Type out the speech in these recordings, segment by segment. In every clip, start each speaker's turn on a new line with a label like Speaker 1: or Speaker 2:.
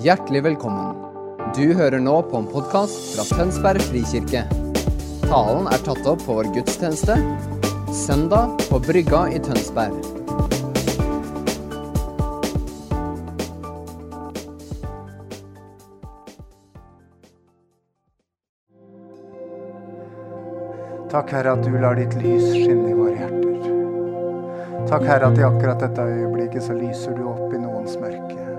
Speaker 1: Hjertelig velkommen. Du hører nå på en podkast fra Tønsberg frikirke. Talen er tatt opp på vår gudstjeneste søndag på Brygga i Tønsberg.
Speaker 2: Takk, Herre, at du lar ditt lys skinne i våre hjerter. Takk, Herre, at i akkurat dette øyeblikket så lyser du opp i noens mørke.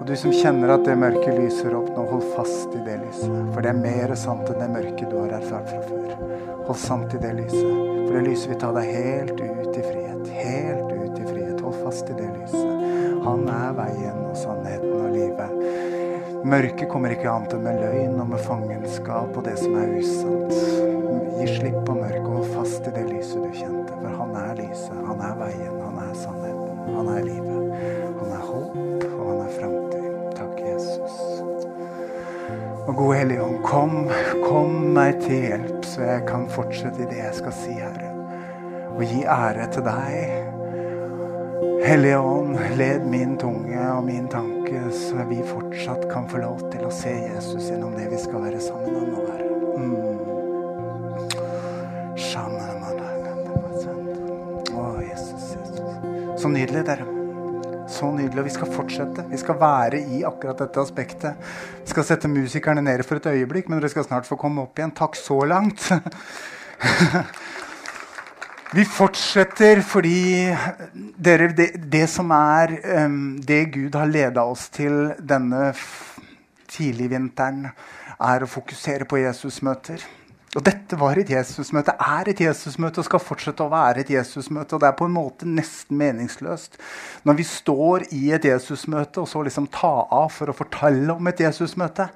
Speaker 2: Og du som kjenner at det mørket lyser opp nå, hold fast i det lyset. For det er mer sant enn det mørket du har erfart fra før. Hold sant i det lyset. For det lyset vil ta deg helt ut i frihet. Helt ut i frihet. Hold fast i det lyset. Han er veien og sannheten og livet. Mørket kommer ikke annet enn med løgn og med fangenskap og det som er usant. Gi slipp på mørket og hold fast i det lyset gode Hellige Ånd, kom, kom meg til hjelp, så jeg kan fortsette i det jeg skal si, Herre. Og gi ære til deg. Hellige Ånd, led min tunge og min tanke, så vi fortsatt kan få lov til å se Jesus gjennom det vi skal være sammen om nå, Herre. Mm. Å, Jesus, Jesus. Så nydelig, dere. Så nydelig. Og vi skal fortsette. Vi skal være i akkurat dette aspektet. Vi skal sette musikerne nede for et øyeblikk, men dere skal snart få komme opp igjen. Takk så langt. Vi fortsetter fordi dere, det, det som er um, det Gud har leda oss til denne tidligvinteren, er å fokusere på Jesusmøter. Og dette var et Jesusmøte, er et Jesusmøte og skal fortsette å være et Jesusmøte. Og det er på en måte nesten meningsløst når vi står i et Jesusmøte og så liksom ta av for å fortelle om et Jesusmøte.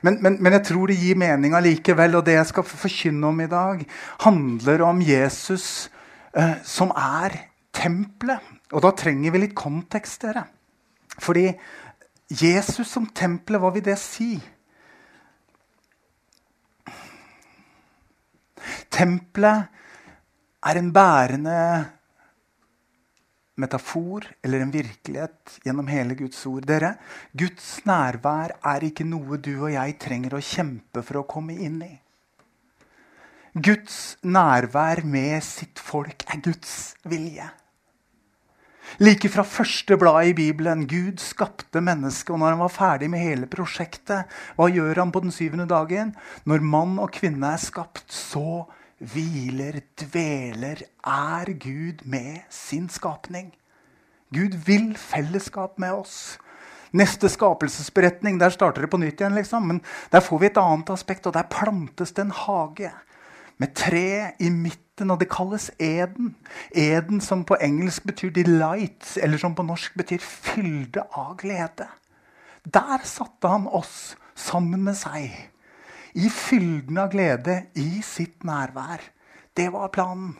Speaker 2: Men, men, men jeg tror det gir mening allikevel. Og det jeg skal forkynne om i dag, handler om Jesus eh, som er tempelet. Og da trenger vi litt kontekst, dere. Fordi Jesus som tempelet, hva vil det si? Tempelet er en bærende metafor eller en virkelighet gjennom hele Guds ord. Dere, Guds nærvær er ikke noe du og jeg trenger å kjempe for å komme inn i. Guds nærvær med sitt folk er Guds vilje. Like fra første blad i Bibelen Gud skapte mennesket, og når han var ferdig med hele prosjektet, hva gjør han på den syvende dagen? Når mann og kvinne er skapt, så hviler, dveler, er Gud med sin skapning. Gud vil fellesskap med oss. Neste skapelsesberetning, der starter det på nytt igjen. liksom, Men der får vi et annet aspekt, og der plantes det en hage med tre i midten, og det kalles Eden. Eden som på engelsk betyr 'delight', eller som på norsk betyr 'fylde av glede'. Der satte han oss sammen med seg. I fylden av glede, i sitt nærvær. Det var planen.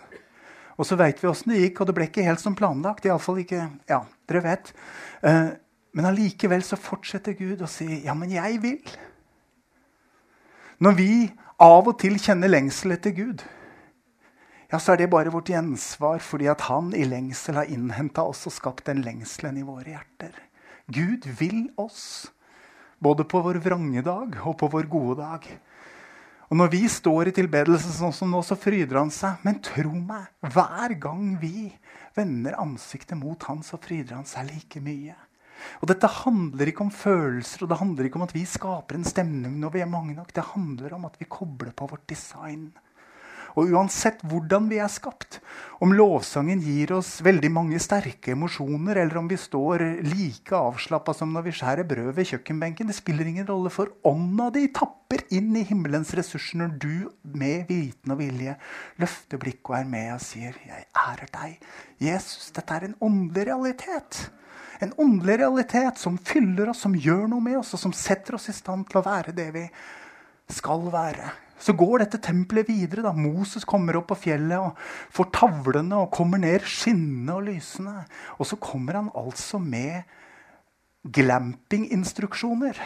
Speaker 2: Og så veit vi åssen det gikk, og det ble ikke helt som planlagt. I fall ikke, ja, dere vet. Men allikevel så fortsetter Gud å si, 'Ja, men jeg vil'. Når vi av og til kjenner lengsel etter Gud, ja, så er det bare vårt gjensvar fordi at han i lengsel har innhenta oss og skapt den lengselen i våre hjerter. Gud vil oss, både på vår vrange dag og på vår gode dag. Og Når vi står i tilbedelse sånn som nå, så fryder han seg. Men tro meg, hver gang vi vender ansiktet mot han, så fryder han seg like mye. Og Dette handler ikke om følelser og det handler ikke om at vi skaper en stemning når vi er mange nok. Det handler om at vi kobler på vårt design. Og uansett hvordan vi er skapt, om lovsangen gir oss veldig mange sterke emosjoner, eller om vi står like avslappa som når vi skjærer brød ved kjøkkenbenken, det spiller ingen rolle, for ånda di tapper inn i himmelens ressurser når du med viten og vilje løfter blikket og er med og sier 'Jeg ærer deg'. Jesus, dette er en åndelig realitet. En åndelig realitet som fyller oss, som gjør noe med oss, og som setter oss i stand til å være det vi skal være. Så går dette tempelet videre. da. Moses kommer opp på fjellet og får tavlene og kommer ned skinnende og lysende. Og så kommer han altså med glampinginstruksjoner.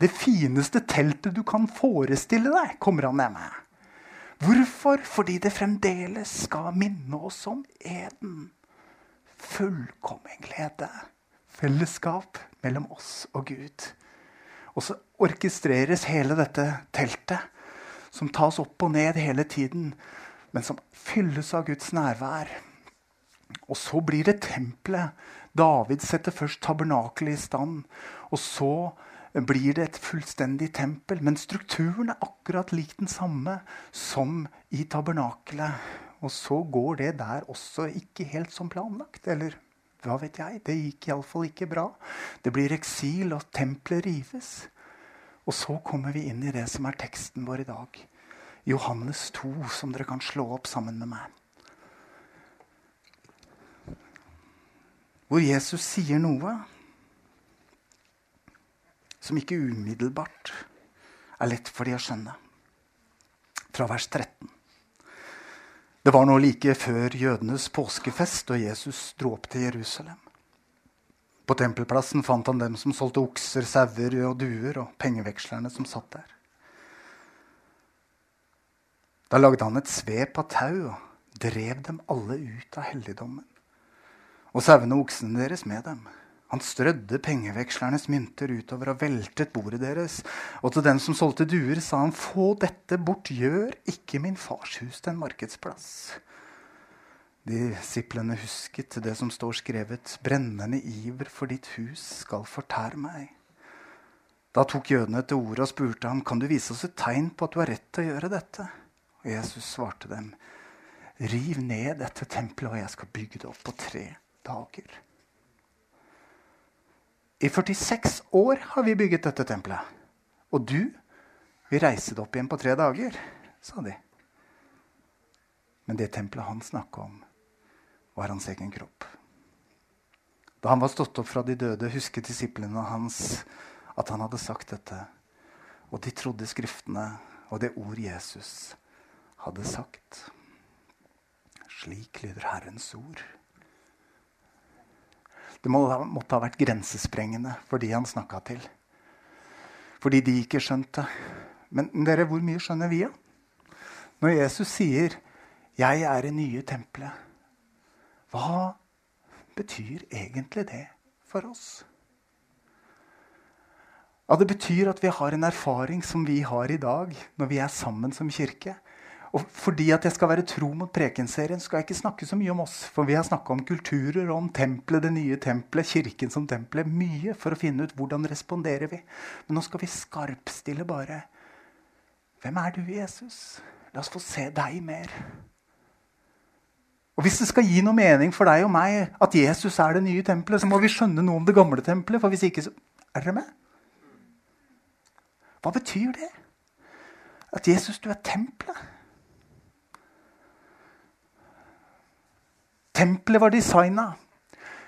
Speaker 2: Det fineste teltet du kan forestille deg, kommer han ned med. Hvorfor? Fordi det fremdeles skal minne oss om eden. Fullkommen glede. Fellesskap mellom oss og Gud. Og så orkestreres hele dette teltet, som tas opp og ned hele tiden, men som fylles av Guds nærvær. Og så blir det tempelet. David setter først tabernakelet i stand. Og så blir det et fullstendig tempel. Men strukturen er akkurat lik den samme som i tabernakelet. Og så går det der også ikke helt som planlagt. Eller hva vet jeg? Det gikk iallfall ikke bra. Det blir eksil, og tempelet rives. Og så kommer vi inn i det som er teksten vår i dag. Johannes 2, som dere kan slå opp sammen med meg. Hvor Jesus sier noe som ikke umiddelbart er lett for de å skjønne. Fra vers 13. Det var nå like før jødenes påskefest, og Jesus dro opp til Jerusalem. På tempelplassen fant han dem som solgte okser, sauer og duer, og pengevekslerne som satt der. Da lagde han et svep av tau og drev dem alle ut av helligdommen. Og sauene og oksene deres med dem. Han strødde pengevekslernes mynter utover og veltet bordet deres. Og til den som solgte duer, sa han, få dette bort, gjør ikke min fars hus til en markedsplass. Disiplene husket det som står skrevet, brennende iver for ditt hus skal fortære meg. Da tok jødene til orde og spurte ham, kan du vise oss et tegn på at du har rett til å gjøre dette? Og Jesus svarte dem, riv ned dette tempelet, og jeg skal bygge det opp på tre dager. I 46 år har vi bygget dette tempelet. Og du vil reise det opp igjen på tre dager, sa de. Men det tempelet han snakka om, var hans egen kropp. Da han var stått opp fra de døde, husket disiplene hans at han hadde sagt dette. Og de trodde Skriftene og det ord Jesus hadde sagt. Slik lyder Herrens ord. Det måtte ha vært grensesprengende for de han snakka til. Fordi de ikke skjønte. Men dere, hvor mye skjønner vi, da? Når Jesus sier 'Jeg er det nye tempelet', hva betyr egentlig det for oss? Ja, Det betyr at vi har en erfaring som vi har i dag når vi er sammen som kirke. Og fordi at jeg skal være tro mot prekenserien, skal jeg ikke snakke så mye om oss. For vi har snakka om kulturer, om tempelet, det nye tempelet, kirken som tempelet. Mye for å finne ut hvordan responderer vi. Men nå skal vi skarpstille bare. Hvem er du, Jesus? La oss få se deg mer. Og Hvis det skal gi noe mening for deg og meg at Jesus er det nye tempelet, så må vi skjønne noe om det gamle tempelet. For hvis ikke, så Er dere med? Hva betyr det? At Jesus, du er tempelet? Tempelet var designa.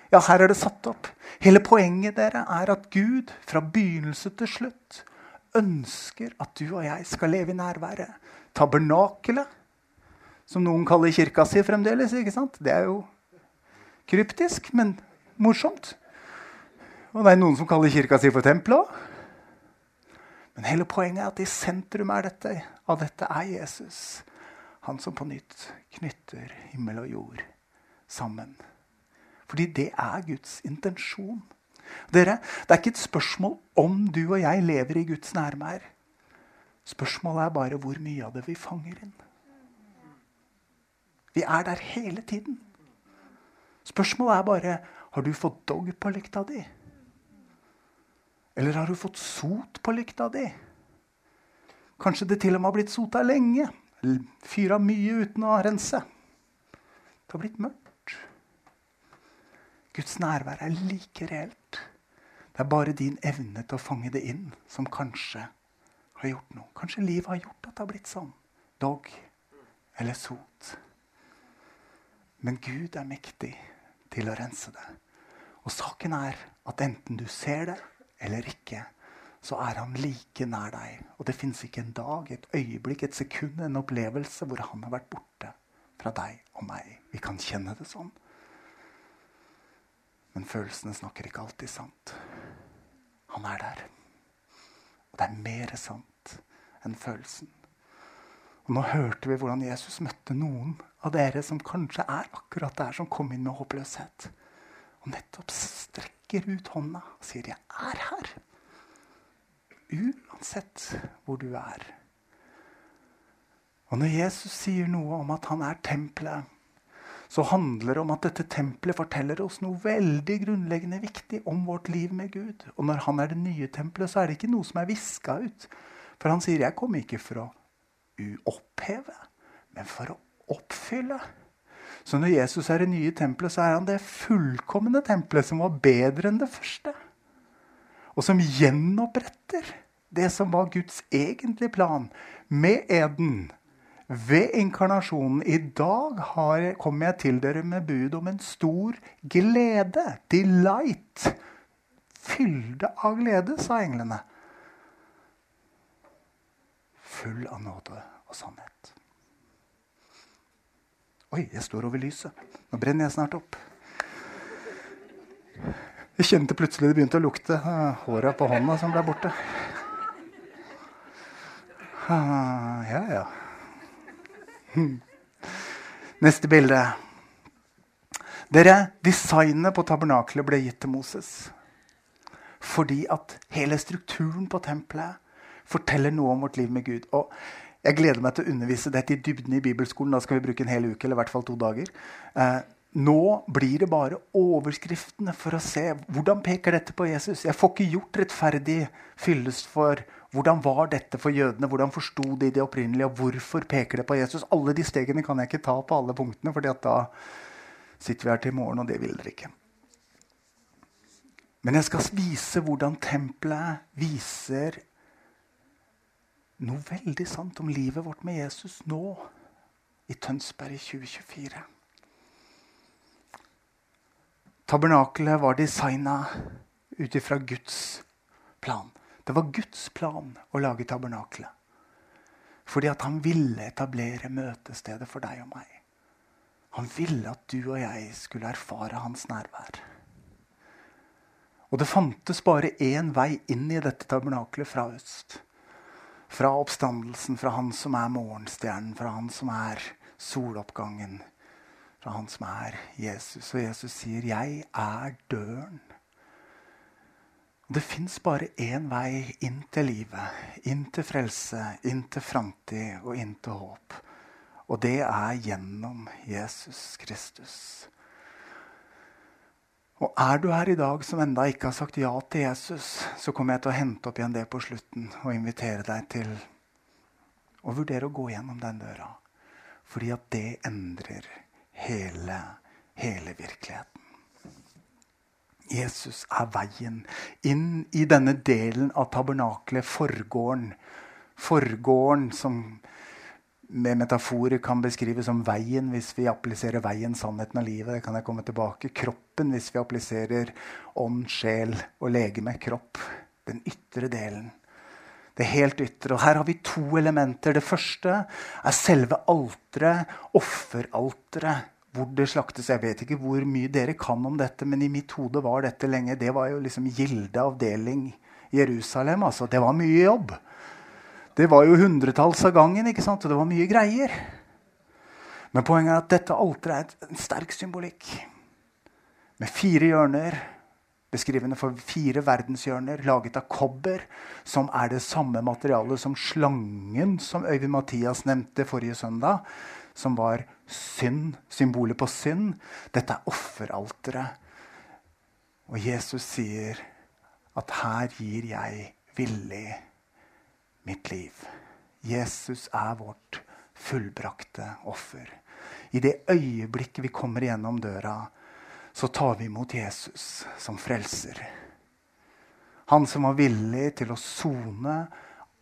Speaker 2: Ja, her er det satt opp. Hele poenget dere er at Gud fra begynnelse til slutt ønsker at du og jeg skal leve i nærværet. Tabernakelet, som noen kaller kirka si fremdeles. ikke sant? Det er jo kryptisk, men morsomt. Og det er noen som kaller kirka si for tempelet òg. Men hele poenget er at i sentrum er dette, av dette er Jesus. Han som på nytt knytter himmel og jord sammen. Fordi det er Guds intensjon. Dere, Det er ikke et spørsmål om du og jeg lever i Guds nærvær. Spørsmålet er bare hvor mye av det vi fanger inn. Vi er der hele tiden. Spørsmålet er bare har du fått dog på lykta di. Eller har du fått sot på lykta di? Kanskje det til og med har blitt sota lenge. Fyra mye uten å rense. Det har blitt mørkt. Guds nærvær er like reelt. Det er bare din evne til å fange det inn som kanskje har gjort noe. Kanskje livet har gjort at det har blitt sånn. Dog eller sot. Men Gud er mektig til å rense det. Og saken er at enten du ser det eller ikke, så er han like nær deg. Og det fins ikke en dag, et øyeblikk, et sekund, en opplevelse hvor han har vært borte fra deg og meg. Vi kan kjenne det sånn. Men følelsene snakker ikke alltid sant. Han er der. Og det er mer sant enn følelsen. Og Nå hørte vi hvordan Jesus møtte noen av dere som kanskje er akkurat der, som kom inn med håpløshet. Og nettopp strekker ut hånda og sier 'Jeg er her'. Uansett hvor du er. Og når Jesus sier noe om at han er tempelet, så handler det om at dette tempelet forteller oss noe veldig grunnleggende viktig om vårt liv med Gud. Og når han er det nye tempelet, så er det ikke noe som er viska ut. For han sier 'jeg kommer ikke for å oppheve, men for å oppfylle'. Så når Jesus er det nye tempelet, så er han det fullkomne tempelet som var bedre enn det første. Og som gjenoppretter det som var Guds egentlige plan med eden ved inkarnasjonen. I dag har, kommer jeg til dere med bud om en stor glede. Delight. Fylde av glede, sa englene. Full av nåde og sannhet. Oi, jeg står over lyset. Nå brenner jeg snart opp. Jeg kjente plutselig det begynte å lukte håra på hånda som ble borte. Ah, ja, ja. Neste bilde. Dere, Designet på tabernakelet ble gitt til Moses. Fordi at hele strukturen på tempelet forteller noe om vårt liv med Gud. Og Jeg gleder meg til å undervise dette i dybden i bibelskolen. Da skal vi bruke en hel uke, eller i hvert fall to dager. Eh, nå blir det bare overskriftene for å se hvordan peker dette på Jesus. Jeg får ikke gjort rettferdig fyllest for hvordan var dette for jødene? Hvordan forsto de det opprinnelige? Og hvorfor peker det på Jesus? Alle de stegene kan jeg ikke ta på alle punktene, for da sitter vi her til i morgen, og det vil dere ikke. Men jeg skal vise hvordan tempelet viser noe veldig sant om livet vårt med Jesus nå, i Tønsberg i 2024. Tabernakelet var designa ut ifra Guds plan. Det var Guds plan å lage tabernakelet. Fordi at han ville etablere møtestedet for deg og meg. Han ville at du og jeg skulle erfare hans nærvær. Og det fantes bare én vei inn i dette tabernakelet fra øst. Fra oppstandelsen, fra han som er morgenstjernen, fra han som er soloppgangen. Fra han som er Jesus. Og Jesus sier, 'Jeg er døren'. Det fins bare én vei inn til livet, inn til frelse, inn til framtid og inn til håp. Og det er gjennom Jesus Kristus. Og er du her i dag som enda ikke har sagt ja til Jesus, så kommer jeg til å hente opp igjen det på slutten og invitere deg til å vurdere å gå gjennom den døra. Fordi at det endrer hele, hele virkeligheten. Jesus er veien inn i denne delen av tabernakelet, forgården. Forgården som med metaforer kan beskrives som veien hvis vi appliserer veien, sannheten og livet. Det kan jeg komme tilbake. Kroppen hvis vi appliserer ånd, sjel og legeme. Kropp. Den ytre delen. Det helt ytre. Og her har vi to elementer. Det første er selve alteret, offeralteret hvor det slaktes. Jeg vet ikke hvor mye dere kan om dette, men i mitt hode var dette lenge Det var jo liksom Gilde avdeling Jerusalem. altså. Det var mye jobb. Det var jo hundretalls av gangen, ikke sant? og det var mye greier. Men poenget er at dette alteret er en sterk symbolikk. Med fire hjørner, beskrivende for fire verdenshjørner, laget av kobber, som er det samme materialet som slangen som Øyvind Mathias nevnte forrige søndag som var synd, symbolet på synd. Dette er offeralteret. Og Jesus sier at her gir jeg villig mitt liv. Jesus er vårt fullbrakte offer. I det øyeblikket vi kommer gjennom døra, så tar vi imot Jesus som frelser. Han som var villig til å sone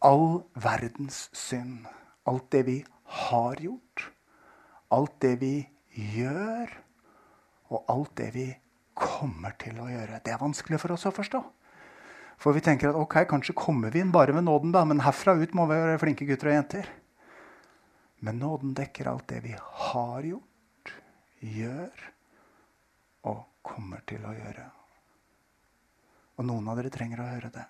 Speaker 2: all verdens synd. Alt det vi har gjort, alt det vi gjør, og alt det vi kommer til å gjøre. Det er vanskelig for oss å forstå. For vi tenker at ok, kanskje kommer vi inn bare ved nåden, da, men herfra ut må vi være flinke gutter og jenter. Men nåden dekker alt det vi har gjort, gjør og kommer til å gjøre. Og noen av dere trenger å høre det.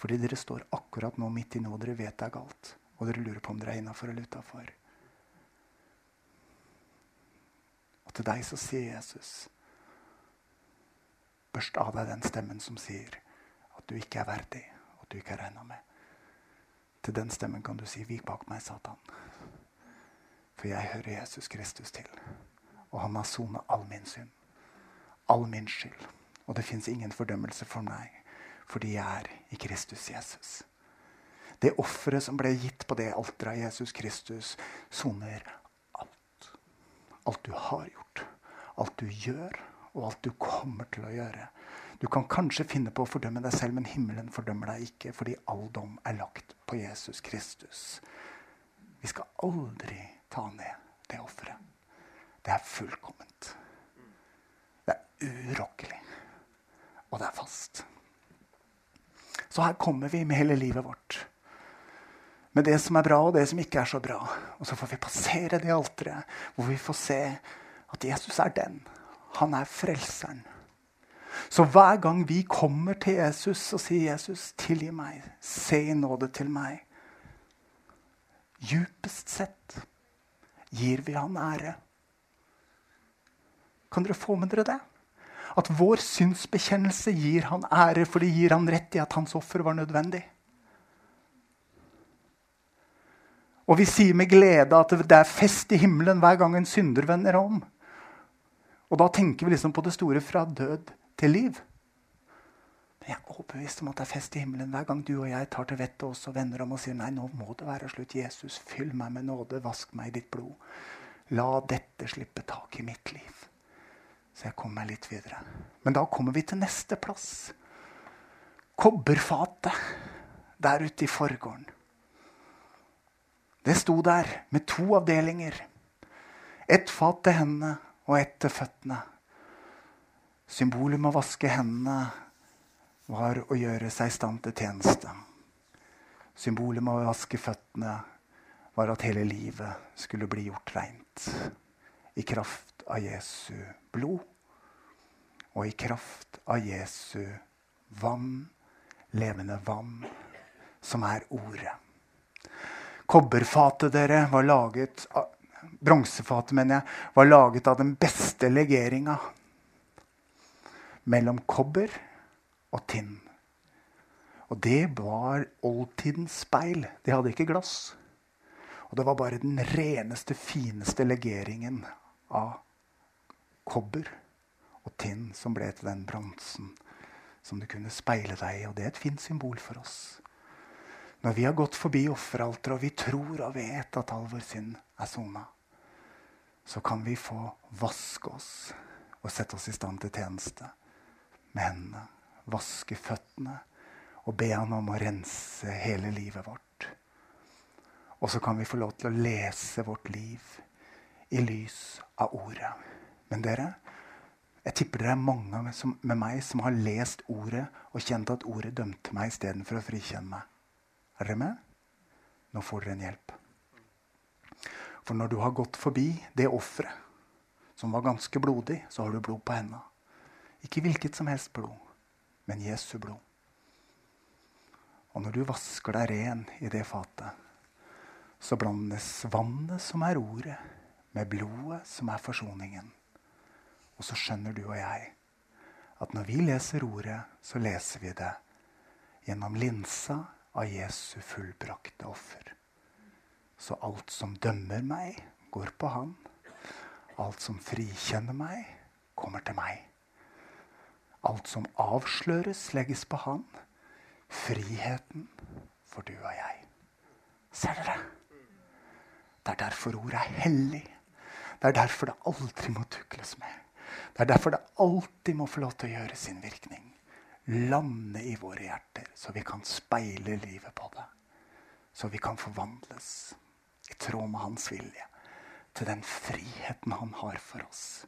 Speaker 2: Fordi dere står akkurat nå midt i noe dere vet er galt. Og dere lurer på om dere er innafor eller utafor. Og til deg så sier Jesus Børst av deg den stemmen som sier at du ikke er verdig, og du ikke har regna med. Til den stemmen kan du si 'Vik bak meg, Satan'. For jeg hører Jesus Kristus til. Og han har sona all min synd. All min skyld. Og det fins ingen fordømmelse for meg fordi jeg er i Kristus Jesus. Det offeret som ble gitt på det alteret av Jesus Kristus, soner. Alt du har gjort, alt du gjør, og alt du kommer til å gjøre. Du kan kanskje finne på å fordømme deg selv, men himmelen fordømmer deg ikke, fordi all dom er lagt på Jesus Kristus. Vi skal aldri ta ned det offeret. Det er fullkomment. Det er urokkelig. Og det er fast. Så her kommer vi med hele livet vårt. Med det som er bra, og det som ikke er så bra. Og så får vi passere det alteret hvor vi får se at Jesus er den. Han er frelseren. Så hver gang vi kommer til Jesus og sier 'Jesus, tilgi meg', 'se i nåde til meg', djupest sett gir vi han ære. Kan dere få med dere det? At vår synsbekjennelse gir han ære, for det gir han rett i at hans offer var nødvendig. Og vi sier med glede at det er fest i himmelen hver gang en synder vender om. Og da tenker vi liksom på det store fra død til liv. Men jeg er overbevist om at det er fest i himmelen hver gang du og jeg tar til vettet oss og vender om og sier nei, nå må det være slutt. Jesus, fyll meg med nåde, vask meg i ditt blod. La dette slippe tak i mitt liv. Så jeg kommer meg litt videre. Men da kommer vi til neste plass. Kobberfatet der ute i forgården. Det sto der med to avdelinger. Ett fat til hendene og ett til føttene. Symbolet med å vaske hendene var å gjøre seg i stand til tjeneste. Symbolet med å vaske føttene var at hele livet skulle bli gjort reint. I kraft av Jesu blod og i kraft av Jesu vann, levende vann, som er Ordet. Kobberfatet dere var laget Bronsefatet, mener jeg, var laget av den beste legeringa mellom kobber og tinn. Og det var oldtidens speil. De hadde ikke glass. Og det var bare den reneste, fineste legeringen av kobber og tinn som ble til den bronsen som du kunne speile deg i. Og det er et fint symbol for oss. Når vi har gått forbi offeralteret og vi tror og vet at all vår synd er sona, så kan vi få vaske oss og sette oss i stand til tjeneste med hendene. Vaske føttene og be han om å rense hele livet vårt. Og så kan vi få lov til å lese vårt liv i lys av ordet. Men dere, jeg tipper dere er mange med meg som har lest ordet og kjent at ordet dømte meg istedenfor å frikjenne meg. Er dere med? Nå får dere en hjelp. For når du har gått forbi det offeret, som var ganske blodig, så har du blod på hendene. Ikke hvilket som helst blod, men Jesu blod. Og når du vasker deg ren i det fatet, så blandes vannet, som er ordet, med blodet, som er forsoningen. Og så skjønner du og jeg at når vi leser ordet, så leser vi det gjennom linsa av Jesu fullbrakte offer. Så alt som dømmer meg, går på han. Alt som frikjenner meg, kommer til meg. Alt som avsløres, legges på han. Friheten for du og jeg. Ser dere? Det er derfor ordet er hellig. Det er derfor det aldri må tukles med. Det er derfor det alltid må få lov til å gjøre sin virkning lande i våre hjerter, så vi kan speile livet på det. Så vi kan forvandles i tråd med hans vilje til den friheten han har for oss.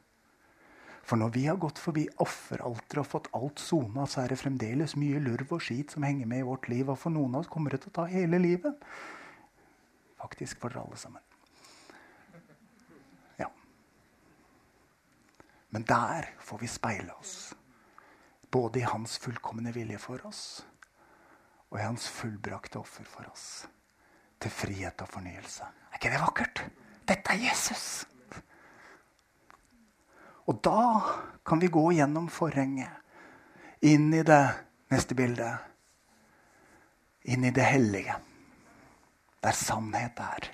Speaker 2: For når vi har gått forbi offeralteret og fått alt sona, så er det fremdeles mye lurv og skit som henger med i vårt liv. Og for noen av oss kommer det til å ta hele livet. Faktisk for dere alle sammen. Ja. Men der får vi speile oss. Både i hans fullkomne vilje for oss og i hans fullbrakte offer for oss. Til frihet og fornyelse. Er ikke det vakkert? Dette er Jesus! Og da kan vi gå gjennom forhenget, inn i det neste bildet. inn i det hellige. Der sannhet er.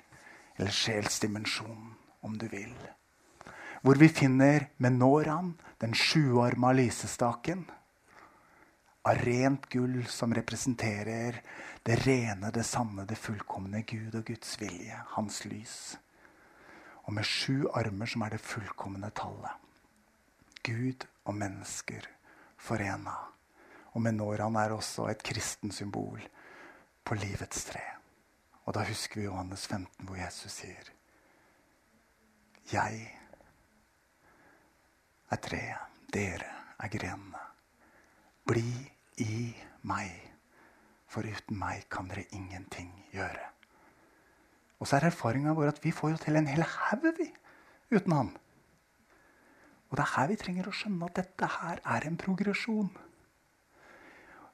Speaker 2: Eller sjelsdimensjonen, om du vil. Hvor vi finner menoraen, den sjuarma lysestaken, av rent gull som representerer det rene, det sanne, det fullkomne Gud og Guds vilje, hans lys. Og med sju armer, som er det fullkomne tallet. Gud og mennesker forena. Og menoraen er også et kristensymbol på livets tre. Og da husker vi Johannes 15, hvor Jesus sier Jeg er treet, dere er grenene. Bli i meg, for uten meg kan dere ingenting gjøre. Og så er erfaringa vår at vi får jo til en hel haug uten han. Og det er her vi trenger å skjønne at dette her er en progresjon.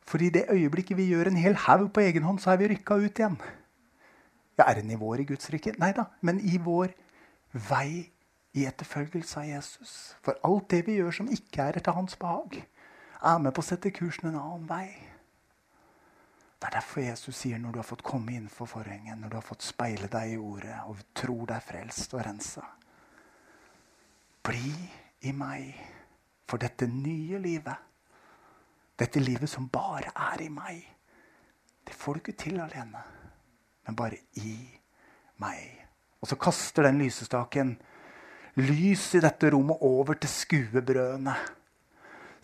Speaker 2: For i det øyeblikket vi gjør en hel haug på egen hånd, så er vi rykka ut igjen. Ja, Er det nivåer i Guds rike? Nei da. Men i vår vei i etterfølgelse av Jesus. For alt det vi gjør som ikke er etter hans behag, er med på å sette kursen en annen vei. Det er derfor Jesus sier når du har fått komme innenfor forhenget, når du har fått speile deg i ordet og tror deg frelst og rensa Bli i meg for dette nye livet dette livet som bare er i meg, det får du ikke til alene. Men bare i meg. Og så kaster den lysestaken lys i dette rommet over til skuebrødene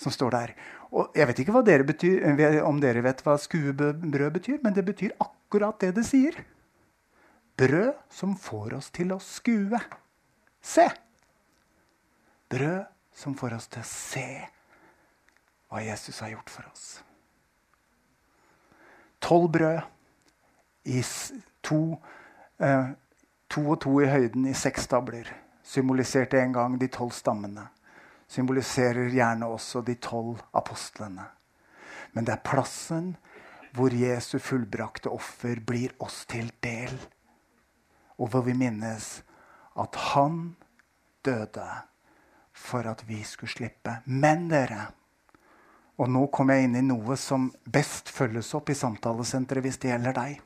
Speaker 2: som står der. Og Jeg vet ikke dere betyr, om dere vet hva skuebrød betyr, men det betyr akkurat det det sier. Brød som får oss til å skue. Se! Brød som får oss til å se hva Jesus har gjort for oss. Tolv brød i to, eh, to og to i høyden i seks stabler symboliserte en gang de tolv stammene. Symboliserer gjerne også de tolv apostlene. Men det er plassen hvor Jesu fullbrakte offer blir oss til del. Og hvor vi minnes at han døde for at vi skulle slippe. Men dere, og nå kommer jeg inn i noe som best følges opp i samtalesenteret hvis det gjelder deg.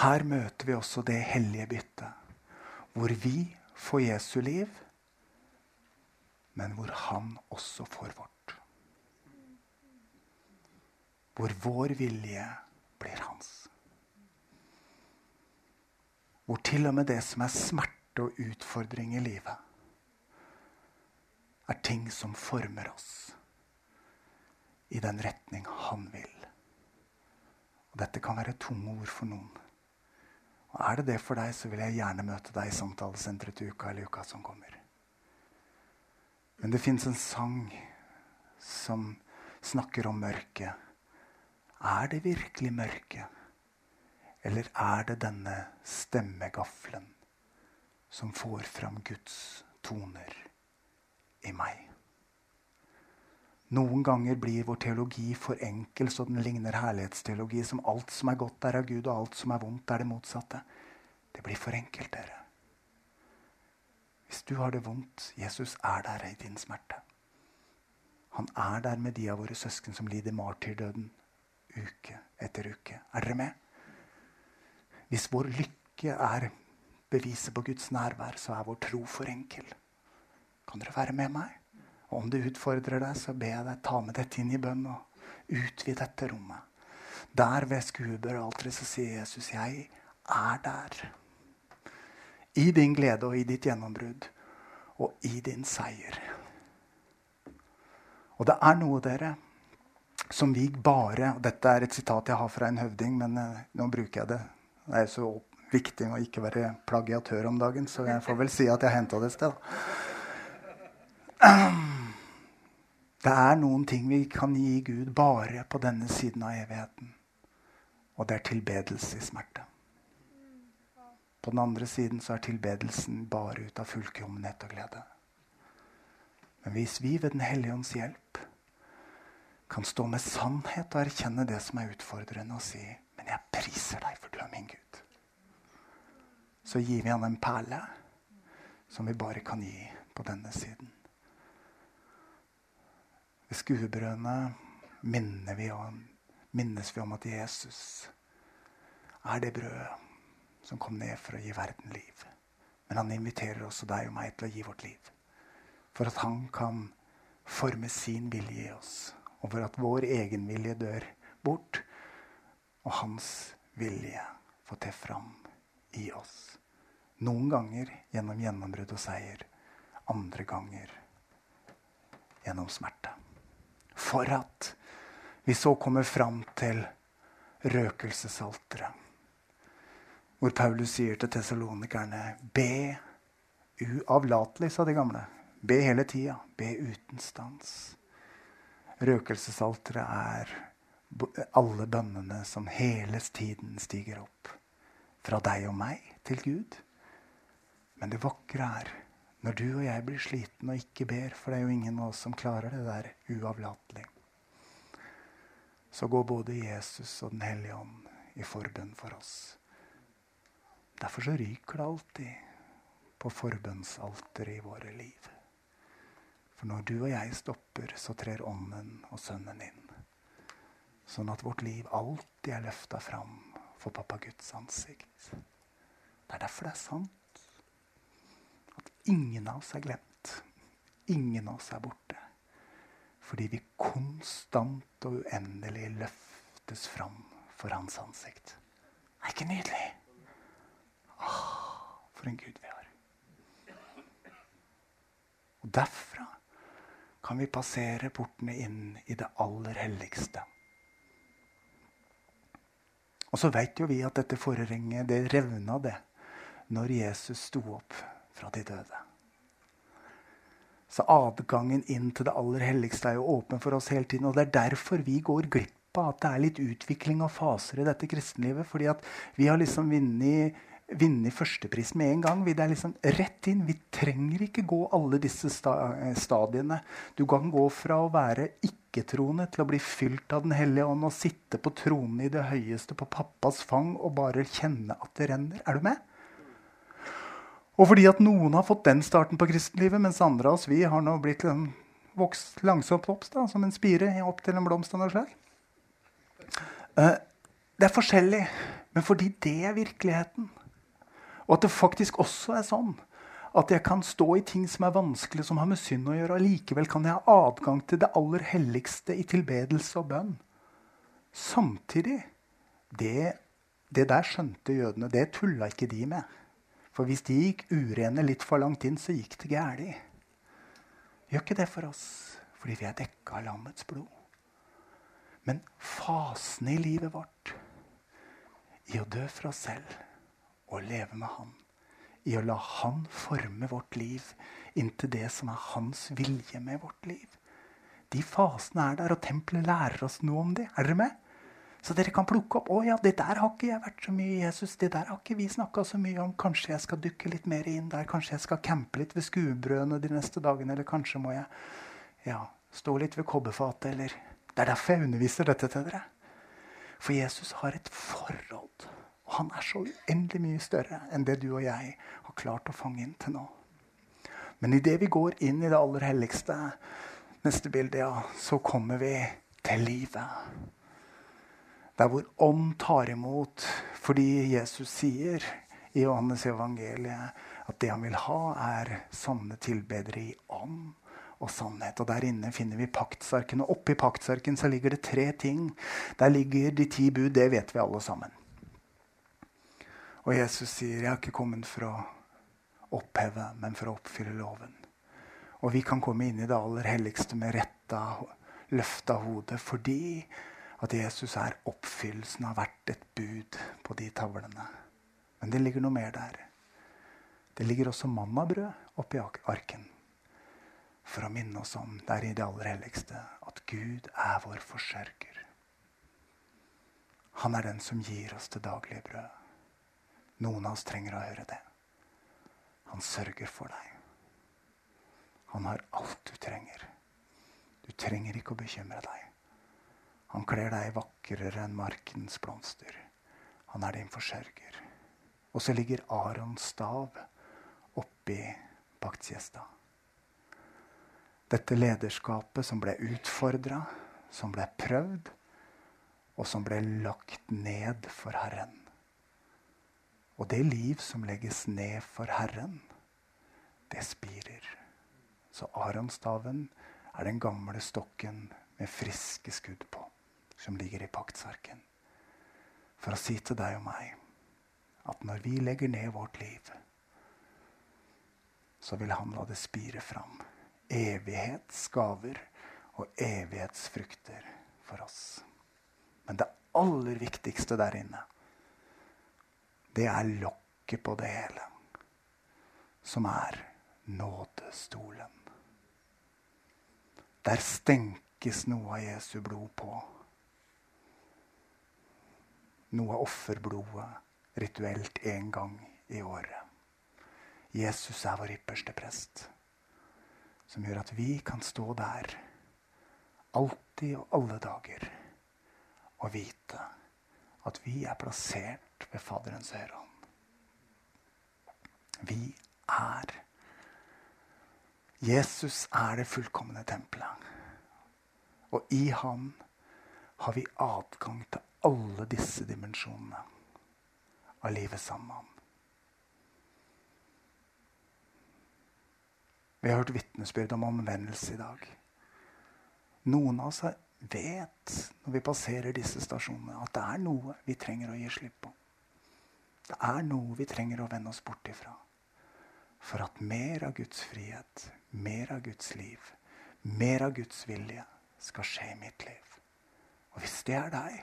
Speaker 2: Her møter vi også det hellige byttet, hvor vi får Jesu liv, men hvor han også får vårt. Hvor vår vilje blir hans. Hvor til og med det som er smerte og utfordring i livet, er ting som former oss i den retning han vil. Og Dette kan være tunge ord for noen. Og Er det det for deg, så vil jeg gjerne møte deg i samtalesenteret til uka eller uka som kommer. Men det fins en sang som snakker om mørket. Er det virkelig mørket? Eller er det denne stemmegaflen som får fram Guds toner? i meg. Noen ganger blir vår teologi for enkel, så den ligner herlighetsteologi, som alt som er godt, er av Gud, og alt som er vondt, er det motsatte. Det blir for enkelt, dere. Hvis du har det vondt, Jesus er der i din smerte. Han er der med de av våre søsken som lider martyrdøden uke etter uke. Er dere med? Hvis vår lykke er beviset på Guds nærvær, så er vår tro for enkel. Kan dere være med meg? Og om det utfordrer deg, så ber jeg deg ta med dette inn i bønn og utvid dette rommet. Der ved skuebøralteret så sier Jesus, 'Jeg er der'. I din glede og i ditt gjennombrudd og i din seier. Og det er noe, dere, som vi bare og Dette er et sitat jeg har fra en høvding, men uh, nå bruker jeg det. Det er så viktig å ikke være plagiatør om dagen, så jeg får vel si at jeg henta det et sted. Det er noen ting vi kan gi Gud bare på denne siden av evigheten. Og det er tilbedelse i smerte. På den andre siden så er tilbedelsen bare ut av fullkommenhet og glede. Men hvis vi ved Den hellige ånds hjelp kan stå med sannhet og erkjenne det som er utfordrende, og si 'Men jeg priser deg, for du er min Gud', så gir vi han en perle som vi bare kan gi på denne siden. Ved skuebrødene minnes vi om at Jesus er det brødet som kom ned for å gi verden liv. Men han inviterer også deg og meg til å gi vårt liv. For at han kan forme sin vilje i oss. Og for at vår egen vilje dør bort, og hans vilje får te fram i oss. Noen ganger gjennom gjennombrudd og seier. Andre ganger gjennom smerte. For at vi så kommer fram til røkelsesalteret. Hvor Paulus sier til tesalonikerne Be uavlatelig, sa de gamle. Be hele tida. Be uten stans. Røkelsesalteret er alle bønnene som hele tiden stiger opp. Fra deg og meg til Gud. Men det vakre er når du og jeg blir sliten og ikke ber, for det er jo ingen av oss som klarer det der uavlatelig, så går både Jesus og Den hellige ånd i forbønn for oss. Derfor så ryker det alltid på forbønnsalteret i våre liv. For når du og jeg stopper, så trer Ånden og Sønnen inn. Sånn at vårt liv alltid er løfta fram for pappa Guds ansikt. Det er derfor det er sant at ingen av oss er glemt. Ingen av oss er borte. Fordi vi konstant og uendelig løftes fram for hans ansikt. Det er ikke nydelig? For en Gud vi har. Og derfra kan vi passere portene inn i det aller helligste. Og så veit jo vi at dette forhenget, det revna det når Jesus sto opp fra de døde. Så adgangen inn til det aller helligste er jo åpen for oss hele tiden. Og det er derfor vi går glipp av at det er litt utvikling og faser i dette kristenlivet. Fordi at vi har liksom vunnet, vunnet førstepris med en gang. Vi er liksom rett inn. Vi trenger ikke gå alle disse stadiene. Du kan gå fra å være ikke-troende til å bli fylt av Den hellige ånd og sitte på tronen i det høyeste på pappas fang og bare kjenne at det renner. Er du med? Og fordi at noen har fått den starten på kristenlivet, mens andre av oss vi har nå blitt liksom, vokst langsomt opp da, som en spire opp til en blomst av noe slag. Uh, det er forskjellig, men fordi det er virkeligheten. Og at det faktisk også er sånn at jeg kan stå i ting som er vanskelig, som har med synd å gjøre, og likevel kan jeg ha adgang til det aller helligste i tilbedelse og bønn. Samtidig det, det der skjønte jødene. Det tulla ikke de med. For hvis de gikk urene litt for langt inn, så gikk det galt. Gjør ikke det for oss, fordi vi er dekka av lammets blod. Men fasene i livet vårt, i å dø for oss selv og leve med Han, i å la Han forme vårt liv inntil det som er Hans vilje med vårt liv De fasene er der, og tempelet lærer oss noe om det. Er dere med? Så dere kan plukke opp. 'Å ja, det der har ikke jeg vært så mye i Jesus.' 'Det der har ikke vi snakka så mye om. Kanskje jeg skal dukke litt mer inn der.' 'Kanskje jeg skal campe litt ved skuebrødene de neste dagene.' Eller kanskje må jeg ja, stå litt ved kobberfatet, eller Det er derfor jeg underviser dette til dere. For Jesus har et forhold. Og han er så uendelig mye større enn det du og jeg har klart å fange inn til nå. Men idet vi går inn i det aller helligste, neste bilde, ja, så kommer vi til livet. Der hvor ånd tar imot. Fordi Jesus sier i Johannes evangeliet at det han vil ha, er sanne tilbedere i ånd og sannhet. Og Der inne finner vi paktsarken. Og oppi paktsarken så ligger det tre ting. Der ligger de ti bud. Det vet vi alle sammen. Og Jesus sier, 'Jeg har ikke kommet for å oppheve, men for å oppfylle loven'. Og vi kan komme inn i det aller helligste med retta, løfta hode fordi at Jesus er oppfyllelsen av hvert et bud på de tavlene. Men det ligger noe mer der. Det ligger også mannabrød oppi arken. For å minne oss om der i det aller helligste at Gud er vår forsørger. Han er den som gir oss det daglige brød. Noen av oss trenger å høre det. Han sørger for deg. Han har alt du trenger. Du trenger ikke å bekymre deg. Han kler deg vakrere enn markens blomster. Han er din forsørger. Og så ligger Arons stav oppi paktkjesta. Dette lederskapet som ble utfordra, som ble prøvd, og som ble lagt ned for Herren. Og det liv som legges ned for Herren, det spirer. Så Aronstaven er den gamle stokken med friske skudd på, som ligger i paktsarken. For å si til deg og meg at når vi legger ned vårt liv, så vil han la det spire fram. Evighetsgaver og evighetsfrukter for oss. Men det aller viktigste der inne, det er lokket på det hele. Som er nådestolen. Der stenkes noe av Jesu blod på. Noe av offerblodet rituelt én gang i året. Jesus er vår ypperste prest, som gjør at vi kan stå der alltid og alle dager og vite at vi er plassert ved Faderens hånd. Vi er Jesus er det fullkomne tempelet. Og i han har vi adgang til alle disse dimensjonene av livet sammen med ham. Vi har hørt vitnesbyrd om omvendelse i dag. Noen av oss vet når vi passerer disse stasjonene, at det er noe vi trenger å gi slipp på. Det er noe vi trenger å vende oss bort ifra. For at mer av Guds frihet, mer av Guds liv, mer av Guds vilje skal skje i mitt liv. Og hvis det er deg,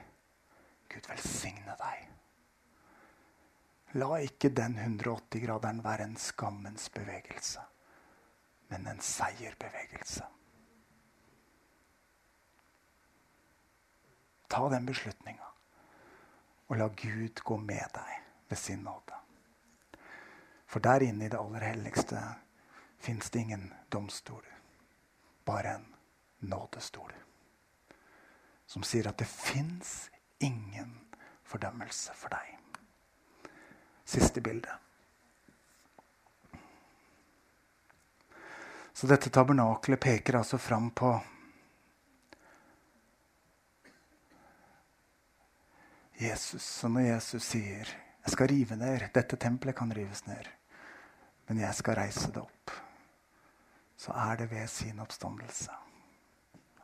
Speaker 2: Gud velsigne deg. La ikke den 180-graderen være en skammens bevegelse men en seierbevegelse. Ta den beslutninga, og la Gud gå med deg ved sin nåde. For der inne i det aller helligste fins det ingen domstol, bare en nådestol. Som sier at det fins ingen fordømmelse for deg. Siste bilde. Så dette tabernakelet peker altså fram på Jesus. Så når Jesus sier 'Jeg skal rive ned. Dette tempelet kan rives ned. Men jeg skal reise det opp', så er det ved sin oppstandelse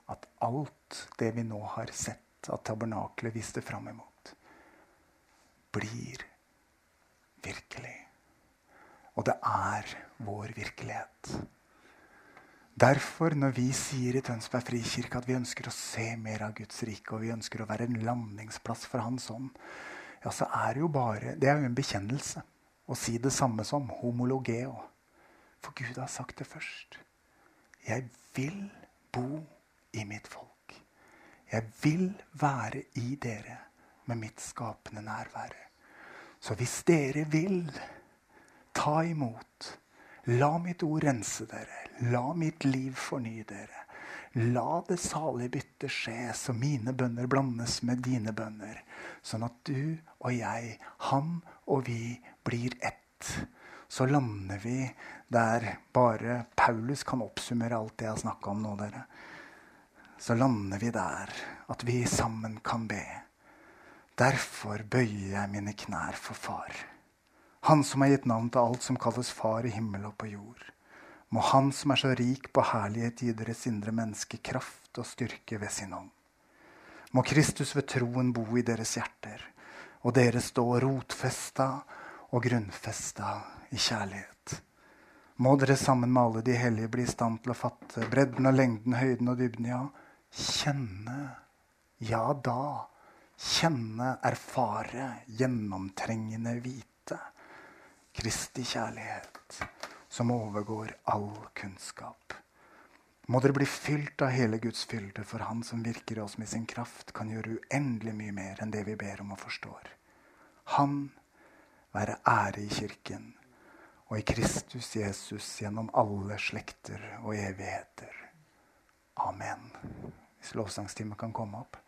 Speaker 2: at alt det vi nå har sett at tabernakelet viste fram imot, blir virkelig. Og det er vår virkelighet. Derfor, når vi sier i Tønsberg frikirke at vi ønsker å se mer av Guds rike, og vi ønsker å være en landingsplass for Hans ånd, ja, så er det jo bare Det er jo en bekjennelse å si det samme som homologeo. For Gud har sagt det først. Jeg vil bo i mitt folk. Jeg vil være i dere med mitt skapende nærvære. Så hvis dere vil ta imot La mitt ord rense dere. La mitt liv fornye dere. La det salige byttet skje, så mine bønner blandes med dine bønner. Sånn at du og jeg, han og vi, blir ett. Så lander vi der bare Paulus kan oppsummere alt det jeg har snakka om nå, dere. Så lander vi der at vi sammen kan be. Derfor bøyer jeg mine knær for Far. Han som har gitt navn til alt som kalles Far i himmel og på jord. Må Han som er så rik på herlighet, gi deres indre menneske kraft og styrke ved sin ånd. Må Kristus ved troen bo i deres hjerter, og dere stå rotfesta og grunnfesta i kjærlighet. Må dere sammen med alle de hellige bli i stand til å fatte bredden og lengden, høyden og dybden, ja, kjenne, ja da, kjenne, erfare, gjennomtrengende vite Kristi kjærlighet, som overgår all kunnskap. Må dere bli fylt av hele Guds fylde, for Han som virker i oss med sin kraft, kan gjøre uendelig mye mer enn det vi ber om og forstår. Han være ære i Kirken og i Kristus Jesus gjennom alle slekter og evigheter. Amen. Hvis lovsangstimen kan komme opp.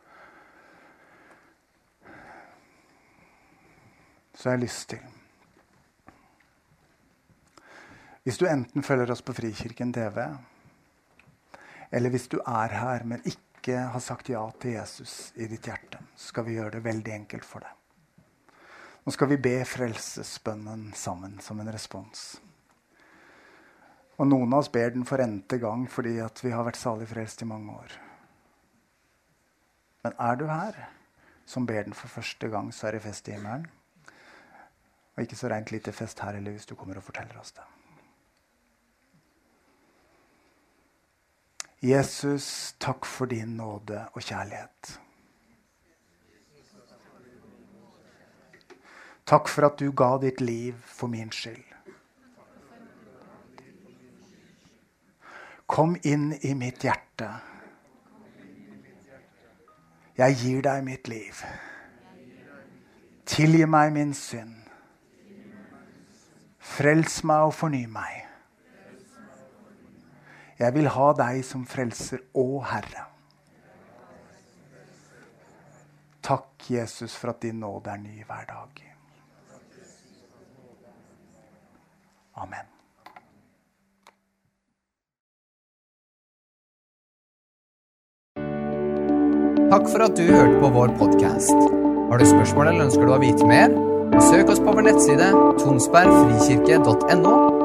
Speaker 2: Så har jeg lyst til Hvis du enten følger oss på Frikirken TV, eller hvis du er her, men ikke har sagt ja til Jesus i ditt hjerte, skal vi gjøre det veldig enkelt for deg. Nå skal vi be frelsesbønnen sammen som en respons. Og noen av oss ber den for n-te gang fordi vi har vært salig frelst i mange år. Men er du her som ber den for første gang, så er det fest i himmelen. Og ikke så rent lite fest her heller, hvis du kommer og forteller oss det. Jesus, takk for din nåde og kjærlighet. Takk for at du ga ditt liv for min skyld. Kom inn i mitt hjerte. Jeg gir deg mitt liv. Tilgi meg min synd. Frels meg og forny meg. Jeg vil ha deg som frelser og Herre. Takk, Jesus, for at din nåde er ny hver dag. Amen.
Speaker 1: Takk for at du hørte på vår podkast. Har du spørsmål eller ønsker du å vite mer? Søk oss på vår nettside tonsbergfrikirke.no.